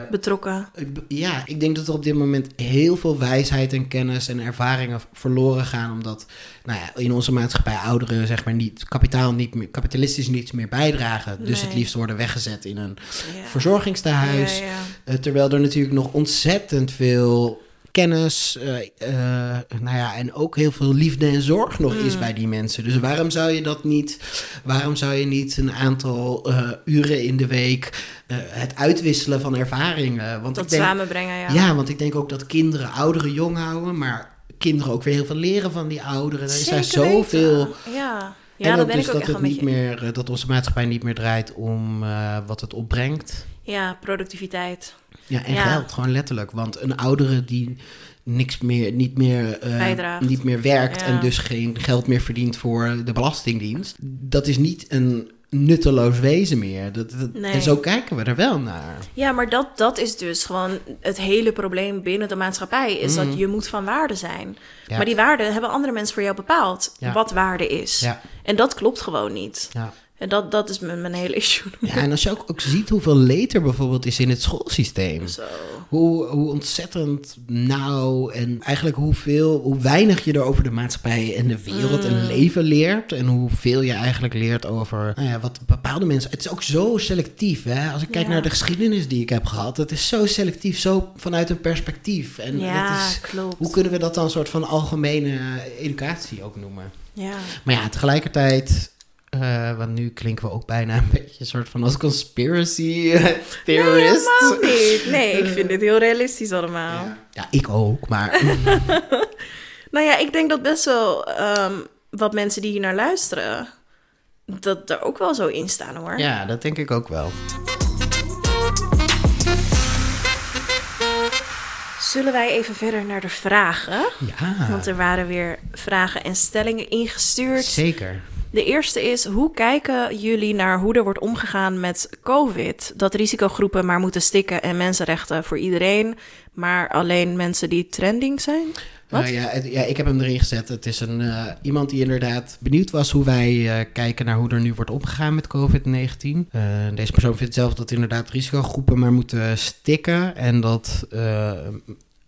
eh, Betrokken. Ja, ik denk dat er op dit moment heel veel wijsheid en kennis en ervaringen verloren gaan. Omdat nou ja, in onze maatschappij ouderen zeg maar niet, kapitaal niet meer, kapitalistisch niet meer bijdragen. Dus het liefst worden weggezet in een Ja. verzorgingstehuis. Ja, ja. Eh, terwijl er natuurlijk nog ontzettend veel kennis, eh, eh, nou ja, en ook heel veel liefde en zorg nog Mm. is bij die mensen. Dus waarom zou je dat niet, waarom zou je niet een aantal eh, uren in de week het uitwisselen van ervaringen? Want Dat ik denk, samenbrengen, ja. ja. want ik denk ook dat kinderen ouderen jong houden, maar kinderen ook weer heel veel leren van die ouderen. Er zijn zoveel. Ja, ja en dat ook ben dus ik ook dat echt het niet meer, dat onze maatschappij niet meer draait om wat het opbrengt. Ja, productiviteit. Ja, en Ja. geld, gewoon letterlijk. Want een oudere die niks meer, niet meer, Bijdraagt. niet meer werkt Ja. en dus geen geld meer verdient voor de belastingdienst, dat is niet een nutteloos wezen meer. Dat, dat- Nee. En zo kijken we er wel naar. Ja, maar dat, dat is dus gewoon het hele probleem binnen de maatschappij. Is dat je moet van waarde zijn. Ja. Maar die waarden hebben andere mensen voor jou bepaald. Wat waarde is. En dat klopt gewoon niet. Ja. En dat, dat is mijn, mijn hele issue. Ja, en als je ook, ook ziet hoeveel leed er bijvoorbeeld is in het schoolsysteem. Zo. Hoe, hoe ontzettend nauw en eigenlijk hoeveel, hoe weinig je er over de maatschappij en de wereld en Mm. leven leert. En hoeveel je eigenlijk leert over nou ja, wat bepaalde mensen. Het is ook zo selectief. Hè? Als ik kijk Ja. naar de geschiedenis die ik heb gehad, het is zo selectief, zo vanuit een perspectief. En ja, dat is, klopt. hoe kunnen we dat dan een soort van algemene educatie ook noemen? Ja. Maar ja, tegelijkertijd. Eh, want nu klinken we ook bijna een beetje een soort van als conspiracy theorist. Helemaal niet. Nee, ik vind dit heel realistisch allemaal. Ja. ja, ik ook, maar Nou ja, ik denk dat best wel ehm, wat mensen die hier naar luisteren, dat er ook wel zo in staan hoor. ja, dat denk ik ook wel. Zullen wij even verder naar de vragen? Ja, Want er waren weer vragen en stellingen ingestuurd. zeker. De eerste is: hoe kijken jullie naar hoe er wordt omgegaan met COVID? Dat risicogroepen maar moeten stikken en mensenrechten voor iedereen, maar alleen mensen die trending zijn? Wat? Nou ja, ja, ik heb hem erin gezet. Het is een, eh, iemand die inderdaad benieuwd was hoe wij eh, kijken naar hoe er nu wordt omgegaan met COVID-19. Eh, deze persoon vindt zelf dat inderdaad risicogroepen maar moeten stikken. En dat,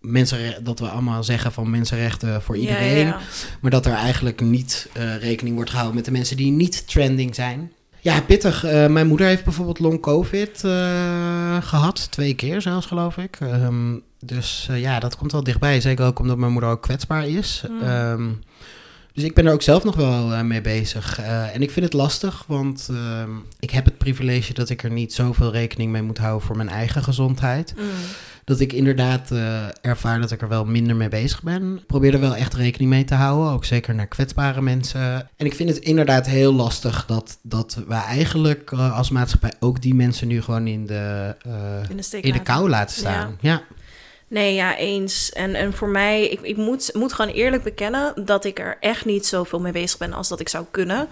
mensen, dat we allemaal zeggen van mensenrechten voor iedereen. ja, ja. Maar dat er eigenlijk niet eh, rekening wordt gehouden met de mensen die niet trending zijn. Ja, pittig. Eh, mijn moeder heeft bijvoorbeeld long covid eh, gehad. Twee keer zelfs, geloof ik. Ehm, dus ja, dat komt wel dichtbij. Zeker ook omdat mijn moeder ook kwetsbaar is. Mm. Ehm, dus ik ben er ook zelf nog wel mee bezig. En ik vind het lastig, want ehm, ik heb het privilege dat ik er niet zoveel rekening mee moet houden voor mijn eigen gezondheid Mm. Dat ik inderdaad eh, ervaar dat ik er wel minder mee bezig ben. Ik probeer er wel echt rekening mee te houden, ook zeker naar kwetsbare mensen. En ik vind het inderdaad heel lastig dat, dat we eigenlijk eh, als maatschappij ook die mensen nu gewoon in de, eh, In de in kou laten staan. Ja. Nee, ja, eens. En, en voor mij, ik, ik moet, moet gewoon eerlijk bekennen dat ik er echt niet zoveel mee bezig ben als dat ik zou kunnen.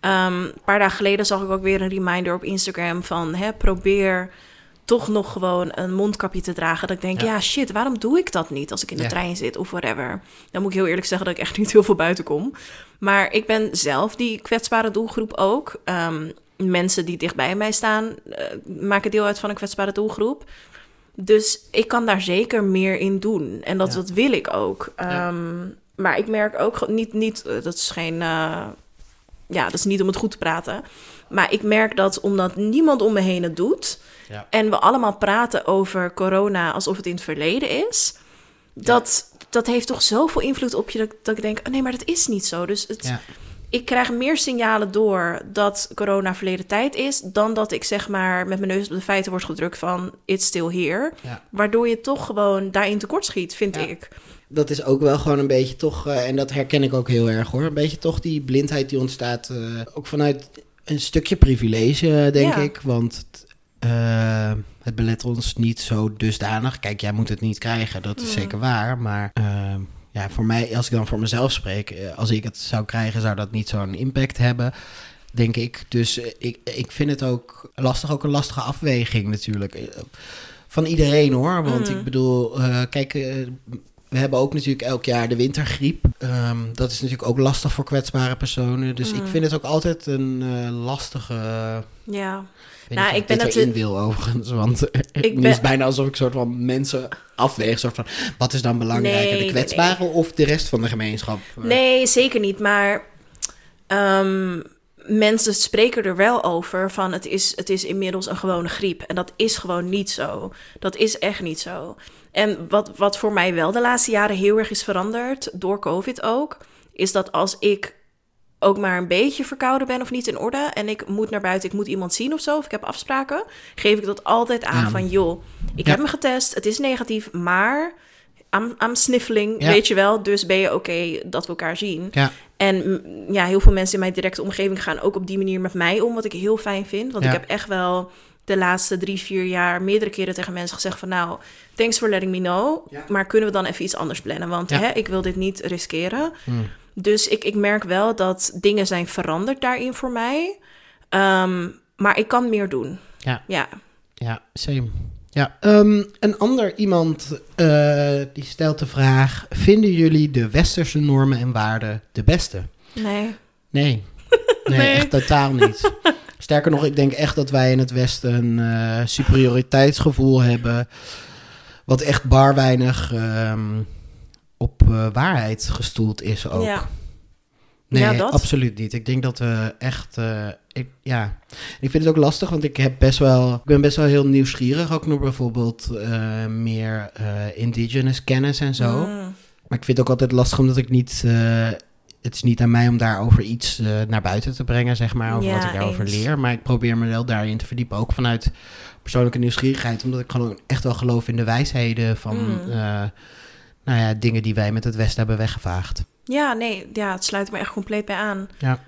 Ehm, een paar dagen geleden zag ik ook weer een reminder op Instagram van hè, probeer toch nog gewoon een mondkapje te dragen. Dat ik denk, Ja. ja. shit, waarom doe ik dat niet als ik in de Ja. trein zit of whatever? Dan moet ik heel eerlijk zeggen dat ik echt niet heel veel buiten kom. Maar ik ben zelf die kwetsbare doelgroep ook. Ehm, mensen die dicht bij mij staan eh, maken deel uit van een kwetsbare doelgroep. Dus ik kan daar zeker meer in doen. En dat, Ja. dat wil ik ook. Ehm, maar ik merk ook niet, niet eh, dat is geen, eh, ja, dat is niet om het goed te praten. Maar ik merk dat omdat niemand om me heen het doet Ja. en we allemaal praten over corona alsof het in het verleden is, dat, dat heeft toch zoveel invloed op je dat, dat ik denk, oh nee, maar dat is niet zo. Dus het, Ja. ik krijg meer signalen door dat corona verleden tijd is, dan dat ik zeg maar met mijn neus op de feiten word gedrukt van it's still here. Waardoor je toch gewoon daarin tekort schiet, vind Ja. ik. Dat is ook wel gewoon een beetje toch, eh, en dat herken ik ook heel erg hoor, een beetje toch die blindheid die ontstaat, eh, ook vanuit een stukje privilege, eh, denk Ja. ik. Want het, het belet ons niet zo dusdanig. Kijk, jij moet het niet krijgen, dat is Mm. zeker waar. Maar eh, ja, voor mij, als ik dan voor mezelf spreek, als ik het zou krijgen, zou dat niet zo'n impact hebben. Denk ik. Dus ik, ik vind het ook lastig, ook een lastige afweging natuurlijk. Van iedereen hoor. Want Mm. ik bedoel, eh, kijk, we hebben ook natuurlijk elk jaar de wintergriep. Ehm, dat is natuurlijk ook lastig voor kwetsbare personen. Dus ik Mm. vind het ook altijd een eh, lastige. Ja. Ik Nou, of ik ben het- erin wil overigens. Want eh, Ik nu ben- is bijna alsof ik soort van mensen afweeg. Soort van, wat is dan belangrijker? Nee, de nee, kwetsbaren of de rest van de gemeenschap? Eh, Nee, zeker niet. Maar ehm, mensen spreken er wel over van het is, het is inmiddels een gewone griep. En dat is gewoon niet zo. Dat is echt niet zo. En wat, wat voor mij wel de laatste jaren heel erg is veranderd, door COVID ook, is dat als ik ook maar een beetje verkouden ben of niet in orde en ik moet naar buiten, ik moet iemand zien of zo, of ik heb afspraken, geef ik dat altijd aan van joh, ik Ja. heb me getest, het is negatief, maar Sniffling, Ja. weet je wel, dus ben je oké dat we elkaar zien. Ja, En mm, ja, heel veel mensen in mijn directe omgeving gaan ook op die manier met mij om, wat ik heel fijn vind. Want Ja. ik heb echt wel de laatste drie, vier jaar meerdere keren tegen mensen gezegd van... nou, thanks for letting me know, maar kunnen we dan even iets anders plannen? Want hè, ik wil dit niet riskeren. Hmm. Dus ik, ik merk wel dat dingen zijn veranderd daarin voor mij. Ehm, maar ik kan meer doen. Ja. Ja. ja, same. Ja. Ehm, een ander iemand eh, die stelt de vraag: Vinden jullie de westerse normen en waarden de beste? Nee. Nee. Nee, Nee. echt totaal niet. Sterker nog, ik denk echt dat wij in het Westen een eh, superioriteitsgevoel hebben. Wat echt bar weinig ehm, op eh, waarheid gestoeld is ook. Ja. Nee, Ja, absoluut niet. Ik denk dat we echt. eh, ik, ja. Ik vind het ook lastig, want ik, heb best wel, ik ben best wel heel nieuwsgierig. Ook naar bijvoorbeeld eh, meer eh, indigenous kennis en zo. Mm. Maar ik vind het ook altijd lastig omdat ik niet. het is niet aan mij om daarover iets naar buiten te brengen, zeg maar. Over Ja, wat ik daarover eens. leer. Maar ik probeer me wel daarin te verdiepen. Ook vanuit persoonlijke nieuwsgierigheid. Omdat ik gewoon echt wel geloof in de wijsheden van. Mm. eh, nou ja, dingen die wij met het Westen hebben weggevaagd. Ja, nee, ja, het sluit me echt compleet bij aan. Ja.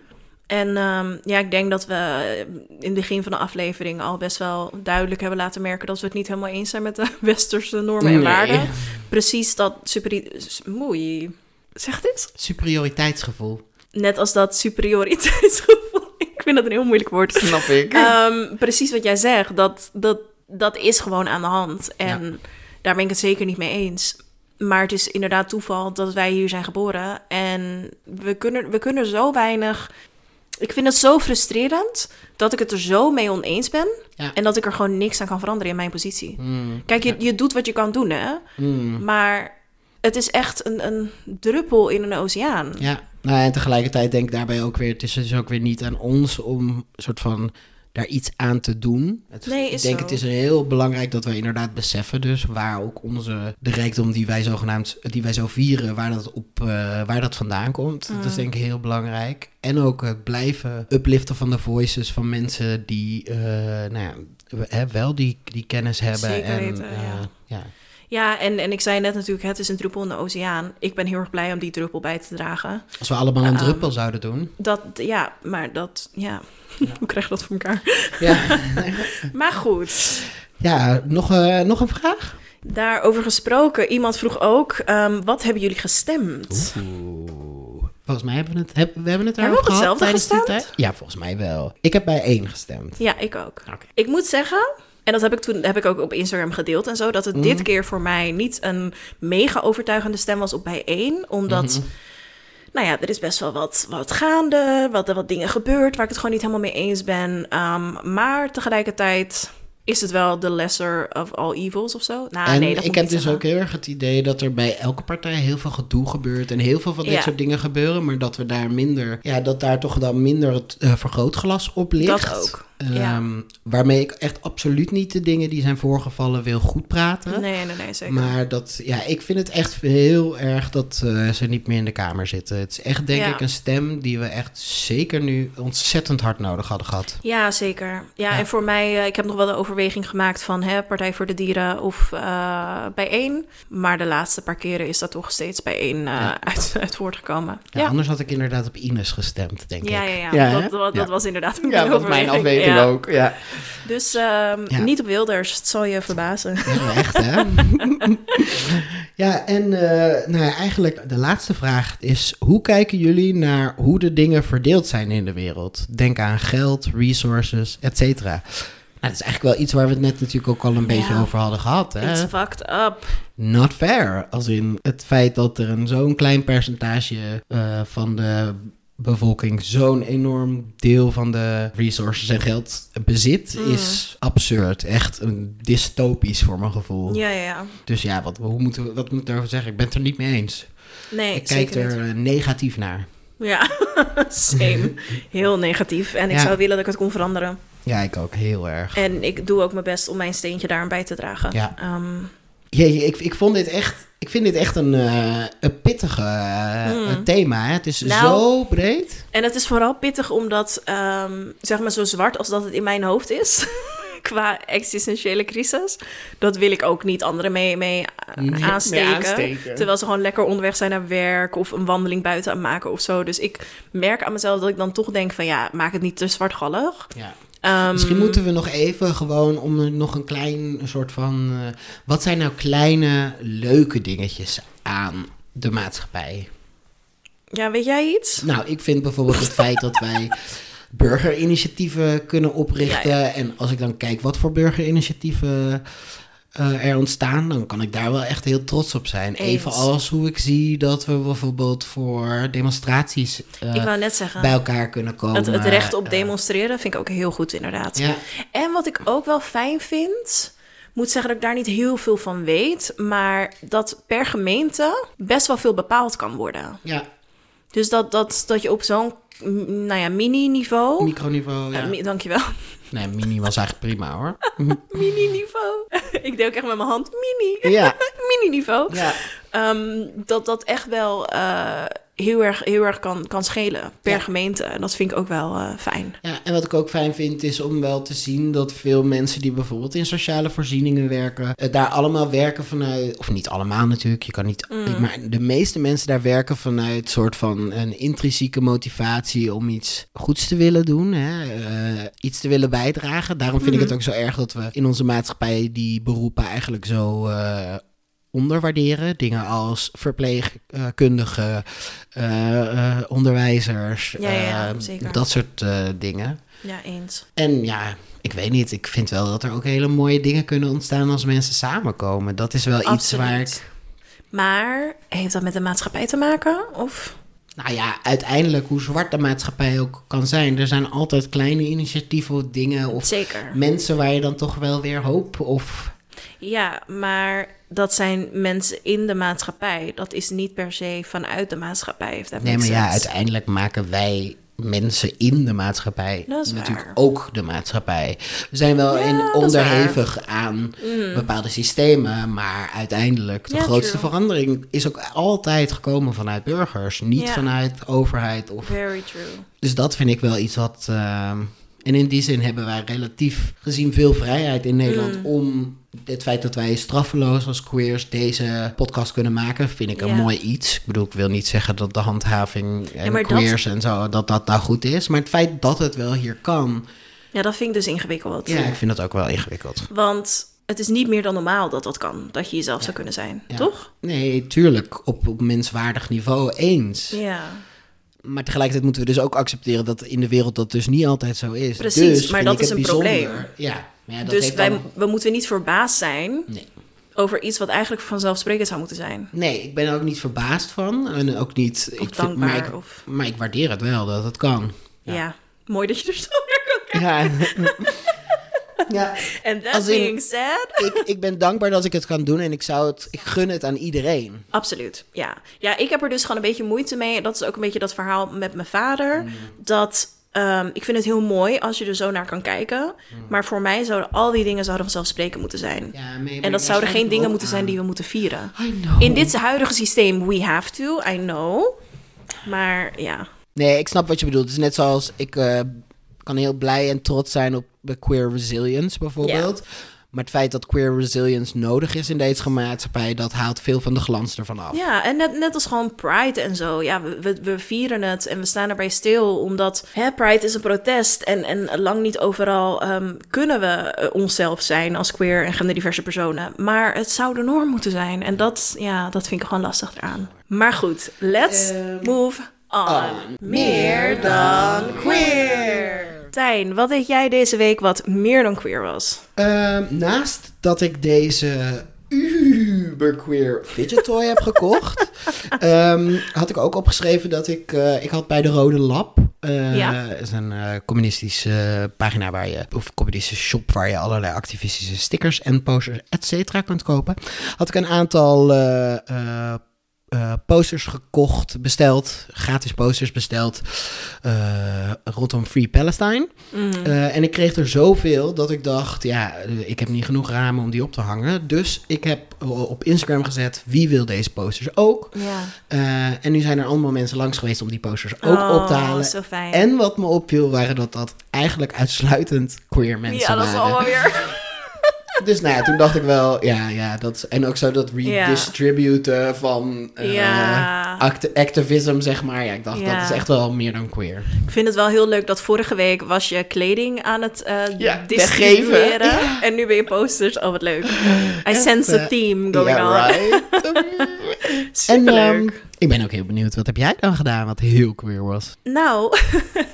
En ehm, ja, ik denk dat we eh, in het begin van de aflevering al best wel duidelijk hebben laten merken dat we het niet helemaal eens zijn met de westerse normen en waarden. Precies dat super... Moei. Zeg dit? Superioriteitsgevoel. Net als dat superioriteitsgevoel. Ik vind dat een heel moeilijk woord. Snap ik. Ehm, precies wat jij zegt, dat, dat, dat is gewoon aan de hand. En daar ben ik het zeker niet mee eens. Maar het is inderdaad toeval dat wij hier zijn geboren. En we kunnen, we kunnen zo weinig. Ik vind het zo frustrerend dat ik het er zo mee oneens ben. Ja. En dat ik er gewoon niks aan kan veranderen in mijn positie. Mm, Kijk, je, je doet wat je kan doen, hè? mm. Maar het is echt een, een druppel in een oceaan. Ja, nou, en tegelijkertijd denk ik daarbij ook weer, het is dus ook weer niet aan ons om een soort van daar iets aan te doen. Het, Nee, ik denk zo. het is heel belangrijk dat we inderdaad beseffen dus waar ook onze, de rijkdom die wij zogenaamd, die wij zo vieren, waar dat, op, eh, waar dat vandaan komt. Dat is Mm. denk ik heel belangrijk. En ook het blijven upliften van de voices van mensen die, eh, nou ja, wel die, die kennis hebben. Zeker en, weten, eh, ja. ja. Ja, en, en ik zei net natuurlijk, het is een druppel in de oceaan. Ik ben heel erg blij om die druppel bij te dragen. Als we allemaal een Ehm, druppel zouden doen. Dat, ja, maar dat, ja. Hoe krijg je dat voor elkaar? Ja, Maar goed, ja nog, eh, nog een vraag? daarover gesproken. Iemand vroeg ook, ehm, wat hebben jullie gestemd? Oeh. Volgens mij hebben we het, heb, we hebben het Hebben we hetzelfde gestemd? tijd. Ja, volgens mij wel. Ik heb bij één gestemd. Ja, ik ook. Oké. Ik moet zeggen, en dat heb ik toen heb ik ook op Instagram gedeeld en zo, dat het Mhm. dit keer voor mij niet een mega overtuigende stem was op bij één, omdat, Mhm. nou ja, er is best wel wat, wat gaande, wat, wat dingen gebeurd waar ik het gewoon niet helemaal mee eens ben. Ehm, maar tegelijkertijd is het wel the lesser of all evils of zo. Nou, en nee, dat ik heb dus zeggen. ook heel erg het idee dat er bij elke partij heel veel gedoe gebeurt en heel veel van dit Ja. soort dingen gebeuren, maar dat we daar minder, ja, dat daar toch dan minder het eh, vergrootglas op ligt. Dat ook. Ehm, ja. Waarmee ik echt absoluut niet de dingen die zijn voorgevallen wil goed praten. Nee, nee, nee, zeker. Maar dat, ja, ik vind het echt heel erg dat eh, ze niet meer in de kamer zitten. Het is echt, denk Ja. ik, een stem die we echt zeker nu ontzettend hard nodig hadden gehad. Ja, zeker. Ja, en voor mij, eh, ik heb nog wel de overweging gemaakt van hè, Partij voor de Dieren of eh bijeen. Maar de laatste paar keren is dat toch steeds bijeen eh Ja. uit, uit voortgekomen. Ja, Ja, Anders had ik inderdaad op Ines gestemd, denk ja, ik. ja, ja. Ja, dat, dat, dat Ja. was inderdaad ook Ja, mijn dat was mijn afweging Ja. ook. Ja, Dus ehm, Ja. niet op Wilders, het zal je verbazen. ja echt hè? ja, en eh, nou ja, eigenlijk de laatste vraag is... hoe kijken jullie naar hoe de dingen verdeeld zijn in de wereld? Denk aan geld, resources, et cetera. Nou, dat is eigenlijk wel iets waar we het net natuurlijk ook al een beetje Ja. over hadden gehad. Hè? It's fucked up. Not fair. Als in het feit dat er een zo'n klein percentage eh, van de bevolking zo'n enorm deel van de resources en geld bezit, Mm. is absurd. Echt een dystopisch voor mijn gevoel. Ja, ja, ja. Dus ja, wat, hoe moeten we, wat moet ik daarover zeggen? Ik ben het er niet mee eens. Nee, ik kijk er niet. eh, negatief naar. Ja, same. Heel negatief. En ik Ja. zou willen dat ik het kon veranderen. Ja, ik ook heel erg. En ik doe ook mijn best om mijn steentje daaraan bij te dragen. Ja. Jeetje, ik, ik vond dit echt. Ik vind dit echt een, eh, een pittige eh, Mm. thema. Hè? Het is Nou, zo breed. En het is vooral pittig omdat, ehm, zeg maar, zo zwart als dat het in mijn hoofd is, qua existentiële crisis, dat wil ik ook niet anderen mee, mee eh, mee aansteken. Terwijl ze gewoon lekker onderweg zijn naar werk of een wandeling buiten aan maken of zo. Dus ik merk aan mezelf dat ik dan toch denk van ja, maak het niet te zwartgallig. Ja. Ehm, Misschien moeten we nog even gewoon om nog een klein soort van. eh, wat zijn nou kleine leuke dingetjes aan de maatschappij? Ja, weet jij iets? Nou, ik vind bijvoorbeeld het feit dat wij burgerinitiatieven kunnen oprichten. Ja, En als ik dan kijk wat voor burgerinitiatieven eh, er ontstaan, dan kan ik daar wel echt heel trots op zijn. Eens. Evenals hoe ik zie dat we bijvoorbeeld voor demonstraties eh, ik wou net zeggen, bij elkaar kunnen komen. het, het recht op Eh, demonstreren vind ik ook heel goed inderdaad. ja, En wat ik ook wel fijn vind, moet zeggen dat ik daar niet heel veel van weet, maar dat per gemeente best wel veel bepaald kan worden. ja, Dus dat, dat, dat je op zo'n nou ja, mini-niveau. microniveau. Ja. Mi- dankjewel. Nee, mini was eigenlijk prima hoor. Mini-niveau. ik deed ook echt met mijn hand mini. Ja, Mini-niveau. ja. Ehm, dat dat echt wel eh, heel erg, heel erg kan, kan schelen per Ja. gemeente. En dat vind ik ook wel eh, fijn. Ja, en wat ik ook fijn vind is om wel te zien dat veel mensen die bijvoorbeeld in sociale voorzieningen werken, eh, daar allemaal werken vanuit, of niet allemaal natuurlijk, je kan niet, Mm. maar de meeste mensen daar werken vanuit soort van een intrinsieke motivatie om iets goeds te willen doen, hè, eh, iets te willen bijdragen. Daarom vind ik Mhm. het ook zo erg dat we in onze maatschappij die beroepen eigenlijk zo eh, onderwaarderen. Dingen als verpleegkundigen, eh, onderwijzers, Ja, eh, zeker. dat soort dingen. Ja, eens. En ja, ik weet niet, ik vind wel dat er ook hele mooie dingen kunnen ontstaan als mensen samenkomen. Dat is wel iets waar ik... Maar heeft dat met de maatschappij te maken? Of? Nou ja, uiteindelijk hoe zwart de maatschappij ook kan zijn. Er zijn altijd kleine initiatieven of dingen of Zeker. mensen waar je dan toch wel weer hoop of... Ja, maar dat zijn mensen in de maatschappij. Dat is niet per se vanuit de maatschappij. Dat Nee, maar ja, uiteindelijk maken wij mensen in de maatschappij Dat is natuurlijk waar. ook de maatschappij. We zijn wel Ja, in Mm. onderhevig aan bepaalde systemen, maar uiteindelijk de Ja, grootste true. verandering is ook altijd gekomen vanuit burgers, niet vanuit overheid. Of... Very true. Dus dat vind ik wel iets wat. ehm, en in die zin hebben wij relatief gezien veel vrijheid in Nederland Mm. om het feit dat wij straffeloos als queers deze podcast kunnen maken, vind ik een Ja. mooi iets. Ik bedoel, ik wil niet zeggen dat de handhaving en dat- queers en zo, dat dat nou goed is. Maar het feit dat het wel hier kan, Ja, dat vind ik dus ingewikkeld. ja, ik vind dat ook wel ingewikkeld. Want het is niet meer dan normaal dat dat kan. Dat je jezelf zou kunnen zijn. Toch? Nee, tuurlijk, op, op menswaardig niveau eens. Ja. Maar tegelijkertijd moeten we dus ook accepteren dat in de wereld dat dus niet altijd zo is. Precies, Dus maar dat is een bijzonder. probleem. Ja, ja, dat dus heeft wij, dan- we moeten niet verbaasd zijn Nee. over iets wat eigenlijk vanzelfsprekend zou moeten zijn. Nee, ik ben er ook niet verbaasd van. En ook niet. Of ik dankbaar. maar, ik, of, maar ik waardeer het wel dat het kan. ja. mooi dat je er zo naar kan kijken. Ja. ja, En that Als in- being said... ik, ik ben dankbaar dat ik het kan doen en ik zou het, ik gun het aan iedereen. Absoluut, ja. Ja, ik heb er dus gewoon een beetje moeite mee. Dat is ook een beetje dat verhaal met mijn vader. Mm. Dat ehm, ik vind het heel mooi als je er zo naar kan kijken. Mm. Maar voor mij zouden al die dingen zouden vanzelfsprekend moeten zijn. Ja, en dat zouden geen dingen moeten zijn die we moeten vieren. In dit huidige systeem, we have to, I know. Maar ja, Nee, ik snap wat je bedoelt. Het is net zoals ik eh, kan heel blij en trots zijn op queer resilience bijvoorbeeld. Maar het feit dat queer resilience nodig is in deze maatschappij, dat haalt veel van de glans ervan af. ja en net, net als gewoon Pride en zo. Ja, we, we, vieren het en we staan erbij stil. Omdat hè, Pride is een protest. En, en lang niet overal ehm, kunnen we eh, onszelf zijn als queer en genderdiverse personen. Maar het zou de norm moeten zijn. En dat, ja, dat vind ik gewoon lastig eraan. Maar goed, let's Ehm, move on. on. Meer dan queer. Tijn, wat deed jij deze week wat meer dan queer was? Ehm, naast dat ik deze uberqueer fidget toy heb gekocht, ehm, had ik ook opgeschreven dat ik, eh, ik had bij de Rode Lab, eh Ja. is een eh, communistische pagina waar je, of communistische shop waar je allerlei activistische stickers en posters, et cetera, kunt kopen, had ik een aantal eh, posters gekocht, besteld, gratis posters besteld, eh, rondom Free Palestine. Mm. Eh, en ik kreeg er zoveel dat ik dacht, ja, ik heb niet genoeg ramen om die op te hangen. Dus ik heb op Instagram gezet, wie wil deze posters ook? En nu zijn er allemaal mensen langs geweest om die posters ook op te Oh, halen. Zo fijn. En wat me opviel, waren dat dat eigenlijk uitsluitend queer mensen ja, dat is waren. allemaal weer. Dus nou ja, toen dacht ik wel, ja, ja, dat, en ook zo dat redistributen van eh, Ja. act- activism, zeg maar. Ja, ik dacht, Ja. dat is echt wel meer dan queer. Ik vind het wel heel leuk dat vorige week was je kleding aan het Ja, distribueren. En nu ben je posters. Oh, wat leuk. I sense a eh, theme going Ja, on. right. en Superleuk. ehm, ik ben ook heel benieuwd, wat heb jij dan gedaan wat heel queer was? Nou,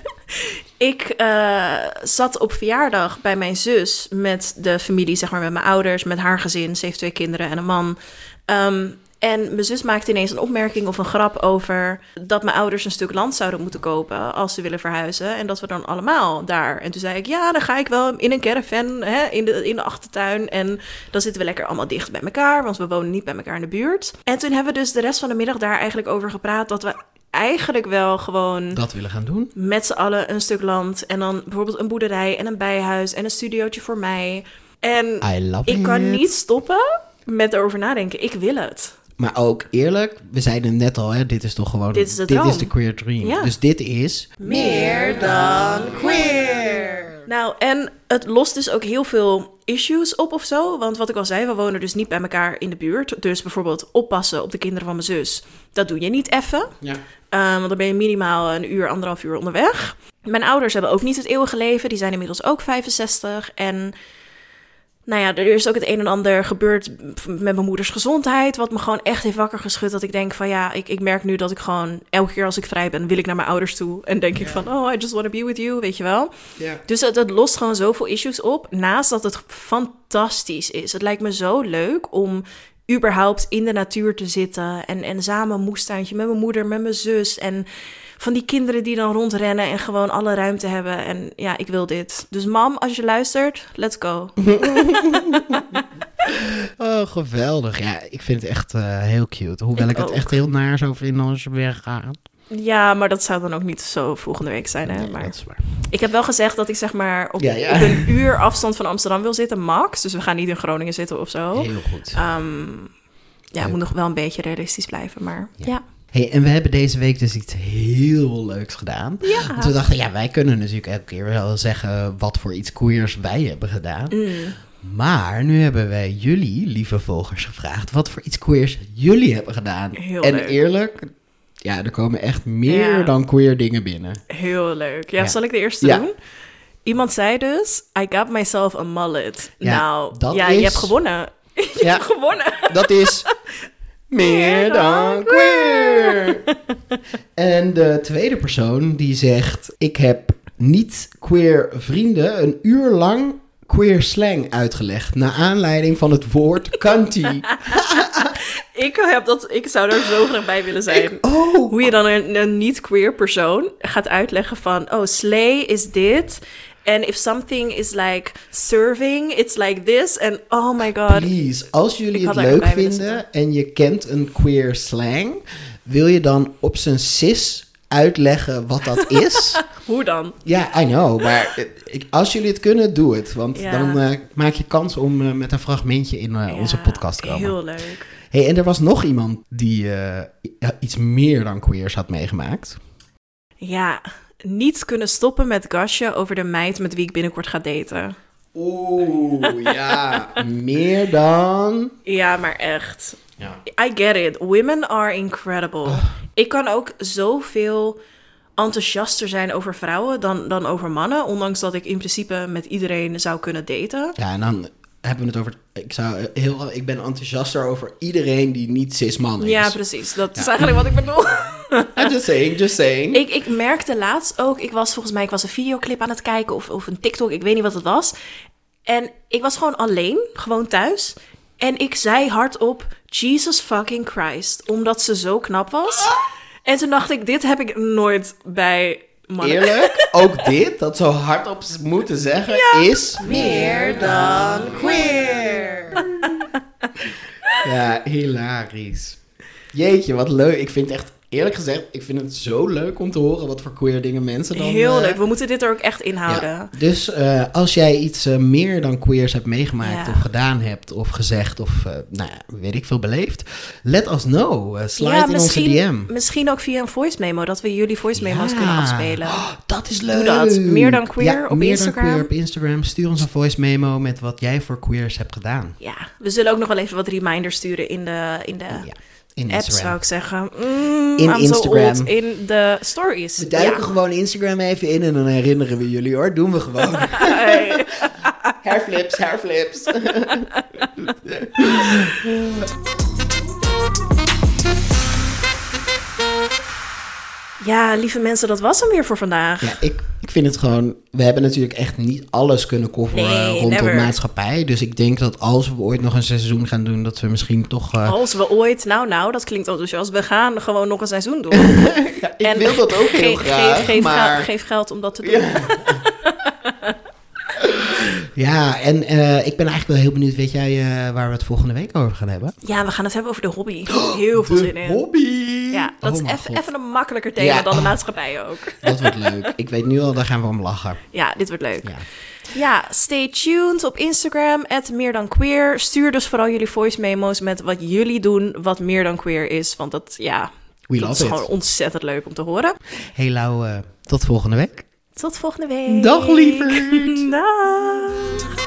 Ik eh, zat op verjaardag bij mijn zus met de familie, zeg maar met mijn ouders, met haar gezin. Ze heeft twee kinderen en een man. Ehm, en mijn zus maakte ineens een opmerking of een grap over dat mijn ouders een stuk land zouden moeten kopen als ze willen verhuizen. En dat we dan allemaal daar. En toen zei ik, ja, dan ga ik wel in een caravan hè, in, de, in de achtertuin. En dan zitten we lekker allemaal dicht bij elkaar, want we wonen niet bij elkaar in de buurt. En toen hebben we dus de rest van de middag daar eigenlijk over gepraat dat we eigenlijk wel gewoon Dat willen gaan doen. met z'n allen een stuk land. En dan bijvoorbeeld een boerderij en een bijhuis en een studiootje voor mij. En I love ik kan niet stoppen met erover nadenken. Ik wil het. Maar ook eerlijk, we zeiden net al, hè, dit is toch gewoon... Dit is de dit droom. is de queer dream. Ja. Dus dit is... Meer dan queer. Nou, en het lost dus ook heel veel issues op of zo. Want wat ik al zei, we wonen dus niet bij elkaar in de buurt. Dus bijvoorbeeld oppassen op de kinderen van mijn zus. Dat doe je niet even. Ja. Um, want dan ben je minimaal een uur, anderhalf uur onderweg. Mijn ouders hebben ook niet het eeuwige leven. Die zijn inmiddels ook 65. En nou ja, er is ook het een en ander gebeurd met mijn moeders gezondheid. Wat me gewoon echt heeft wakker geschud. Dat ik denk van ja, ik, ik merk nu dat ik gewoon elke keer als ik vrij ben, wil ik naar mijn ouders toe. En denk ik van, oh, I just want to be with you, weet je wel. Ja. Dus het lost gewoon zoveel issues op. Naast dat het fantastisch is. Het lijkt me zo leuk om überhaupt in de natuur te zitten. En, en samen een moestuintje met mijn moeder, met mijn zus. En van die kinderen die dan rondrennen en gewoon alle ruimte hebben. En ja, ik wil dit. Dus mam, als je luistert, let's go. Oh, geweldig. Ja, ik vind het echt eh, heel cute. Hoewel ik, Ik het ook. echt heel naar zou vinden als je weggaat. Ja, maar dat zou dan ook niet zo volgende week zijn. Hè? Nee, maar dat is waar. ik heb wel gezegd dat ik zeg maar op, Ja, ja. op een uur afstand van Amsterdam wil zitten, max. Dus we gaan niet in Groningen zitten of zo. Heel goed. Ehm, ja, moet nog wel een beetje realistisch blijven, maar Ja. ja. Hey, en we hebben deze week dus iets heel leuks gedaan. Ja. Want we dachten, ja, wij kunnen natuurlijk elke keer wel zeggen wat voor iets queers wij hebben gedaan. Mm. Maar nu hebben wij jullie, lieve volgers, gevraagd wat voor iets queers jullie hebben gedaan. Heel en leuk. eerlijk, ja, er komen echt meer Ja. dan queer dingen binnen. Heel leuk. Ja, Ja. zal ik de eerste Ja. doen? Iemand zei dus, I got myself a mullet. Ja, nou, dat ja, is- je hebt gewonnen. je Ja. hebt gewonnen. Dat is meer dan queer. En de tweede persoon die zegt: Ik heb niet queer vrienden een uur lang queer slang uitgelegd. Naar aanleiding van het woord cunty. Ik, heb dat, ik zou er zo graag bij willen zijn. Ik. Hoe je dan een, een niet-queer persoon gaat uitleggen van... Oh, slay is dit. En if something is like serving, it's like this. En oh my god. Please, als jullie het leuk vinden en je kent een queer slang, wil je dan op zijn cis uitleggen wat dat is? Hoe dan? Ja, I know. Maar ik, als jullie het kunnen, doe het. Want Ja. dan eh, maak je kans om eh, met een fragmentje in eh, onze podcast te komen. Heel leuk. Hey, en er was nog iemand die iets meer dan queers had meegemaakt. Ja, niet kunnen stoppen met gasje over de meid met wie ik binnenkort ga daten. Oeh, ja. meer dan... Ja, maar echt. Ja. I get it. Women are incredible. Ik kan ook zoveel enthousiaster zijn over vrouwen dan, dan over mannen. Ondanks dat ik in principe met iedereen zou kunnen daten. ja, en dan hebben we het over... Ik, zou heel, ik ben enthousiaster over iedereen die niet cis-man is. Ja, precies. Dat is eigenlijk wat ik bedoel. I'm just saying, just saying. ik, ik merkte laatst ook, ik was volgens mij ik was een videoclip aan het kijken of, of een TikTok, ik weet niet wat het was. En ik was gewoon alleen, gewoon thuis. En ik zei hardop, Jesus fucking Christ, omdat ze zo knap was. En toen dacht ik, dit heb ik nooit bij mannen. Eerlijk, ook dit, dat zo hardop moeten zeggen, is... Meer dan queer. Ja, hilarisch. Jeetje, wat leuk. Ik vind echt, eerlijk gezegd, ik vind het zo leuk om te horen wat voor queer dingen mensen dan... Heel eh, leuk, we moeten dit er ook echt inhouden. Ja. Dus eh, als jij iets eh, meer dan queers hebt meegemaakt Ja. of gedaan hebt of gezegd of eh, nou ja, weet ik veel beleefd, let us know. Eh, slide in onze DM. misschien ook via een voice memo, dat we jullie voice memo's kunnen afspelen. Oh, dat is leuk. Doe dat. Meer dan queer op meer Instagram. dan queer op Instagram. Stuur ons een voice memo met wat jij voor queers hebt gedaan. Ja, we zullen ook nog wel even wat reminders sturen in de, in de In apps, Instagram. zou ik zeggen. Mm, In I'm so Instagram. old. In de stories. We duiken Ja. gewoon Instagram even in en dan herinneren we jullie hoor. Doen we gewoon. Hey. hairflips, hairflips. Ja, lieve mensen, dat was hem weer voor vandaag. Ja, ik, Ik vind het gewoon... We hebben natuurlijk echt niet alles kunnen coveren Nee, rondom never. maatschappij. Dus ik denk dat als we ooit nog een seizoen gaan doen... dat we misschien toch... eh, Als we ooit, nou nou, dat klinkt enthousiast. We gaan gewoon nog een seizoen doen. ja, ik wil dat ook heel graag, Geef, geef, maar... geld, geef geld om dat te doen. Ja, en eh, ik ben eigenlijk wel heel benieuwd. Weet jij eh, waar we het volgende week over gaan hebben? Ja, we gaan het hebben over de hobby. Heel veel zin in. hobby! Ja, dat Oh is mijn even, een makkelijker thema Ja. dan de maatschappij ook. Dat wordt leuk. Ik weet nu al, daar gaan we om lachen. Ja, dit wordt leuk. Ja. Ja, stay tuned op Instagram, meer dan queer. Stuur dus vooral jullie voice memo's met wat jullie doen, wat meer dan queer is. Want dat, ja, We dat is gewoon ontzettend leuk om te horen. Hey Lau, eh, tot volgende week. Tot volgende week. Dag lieverd.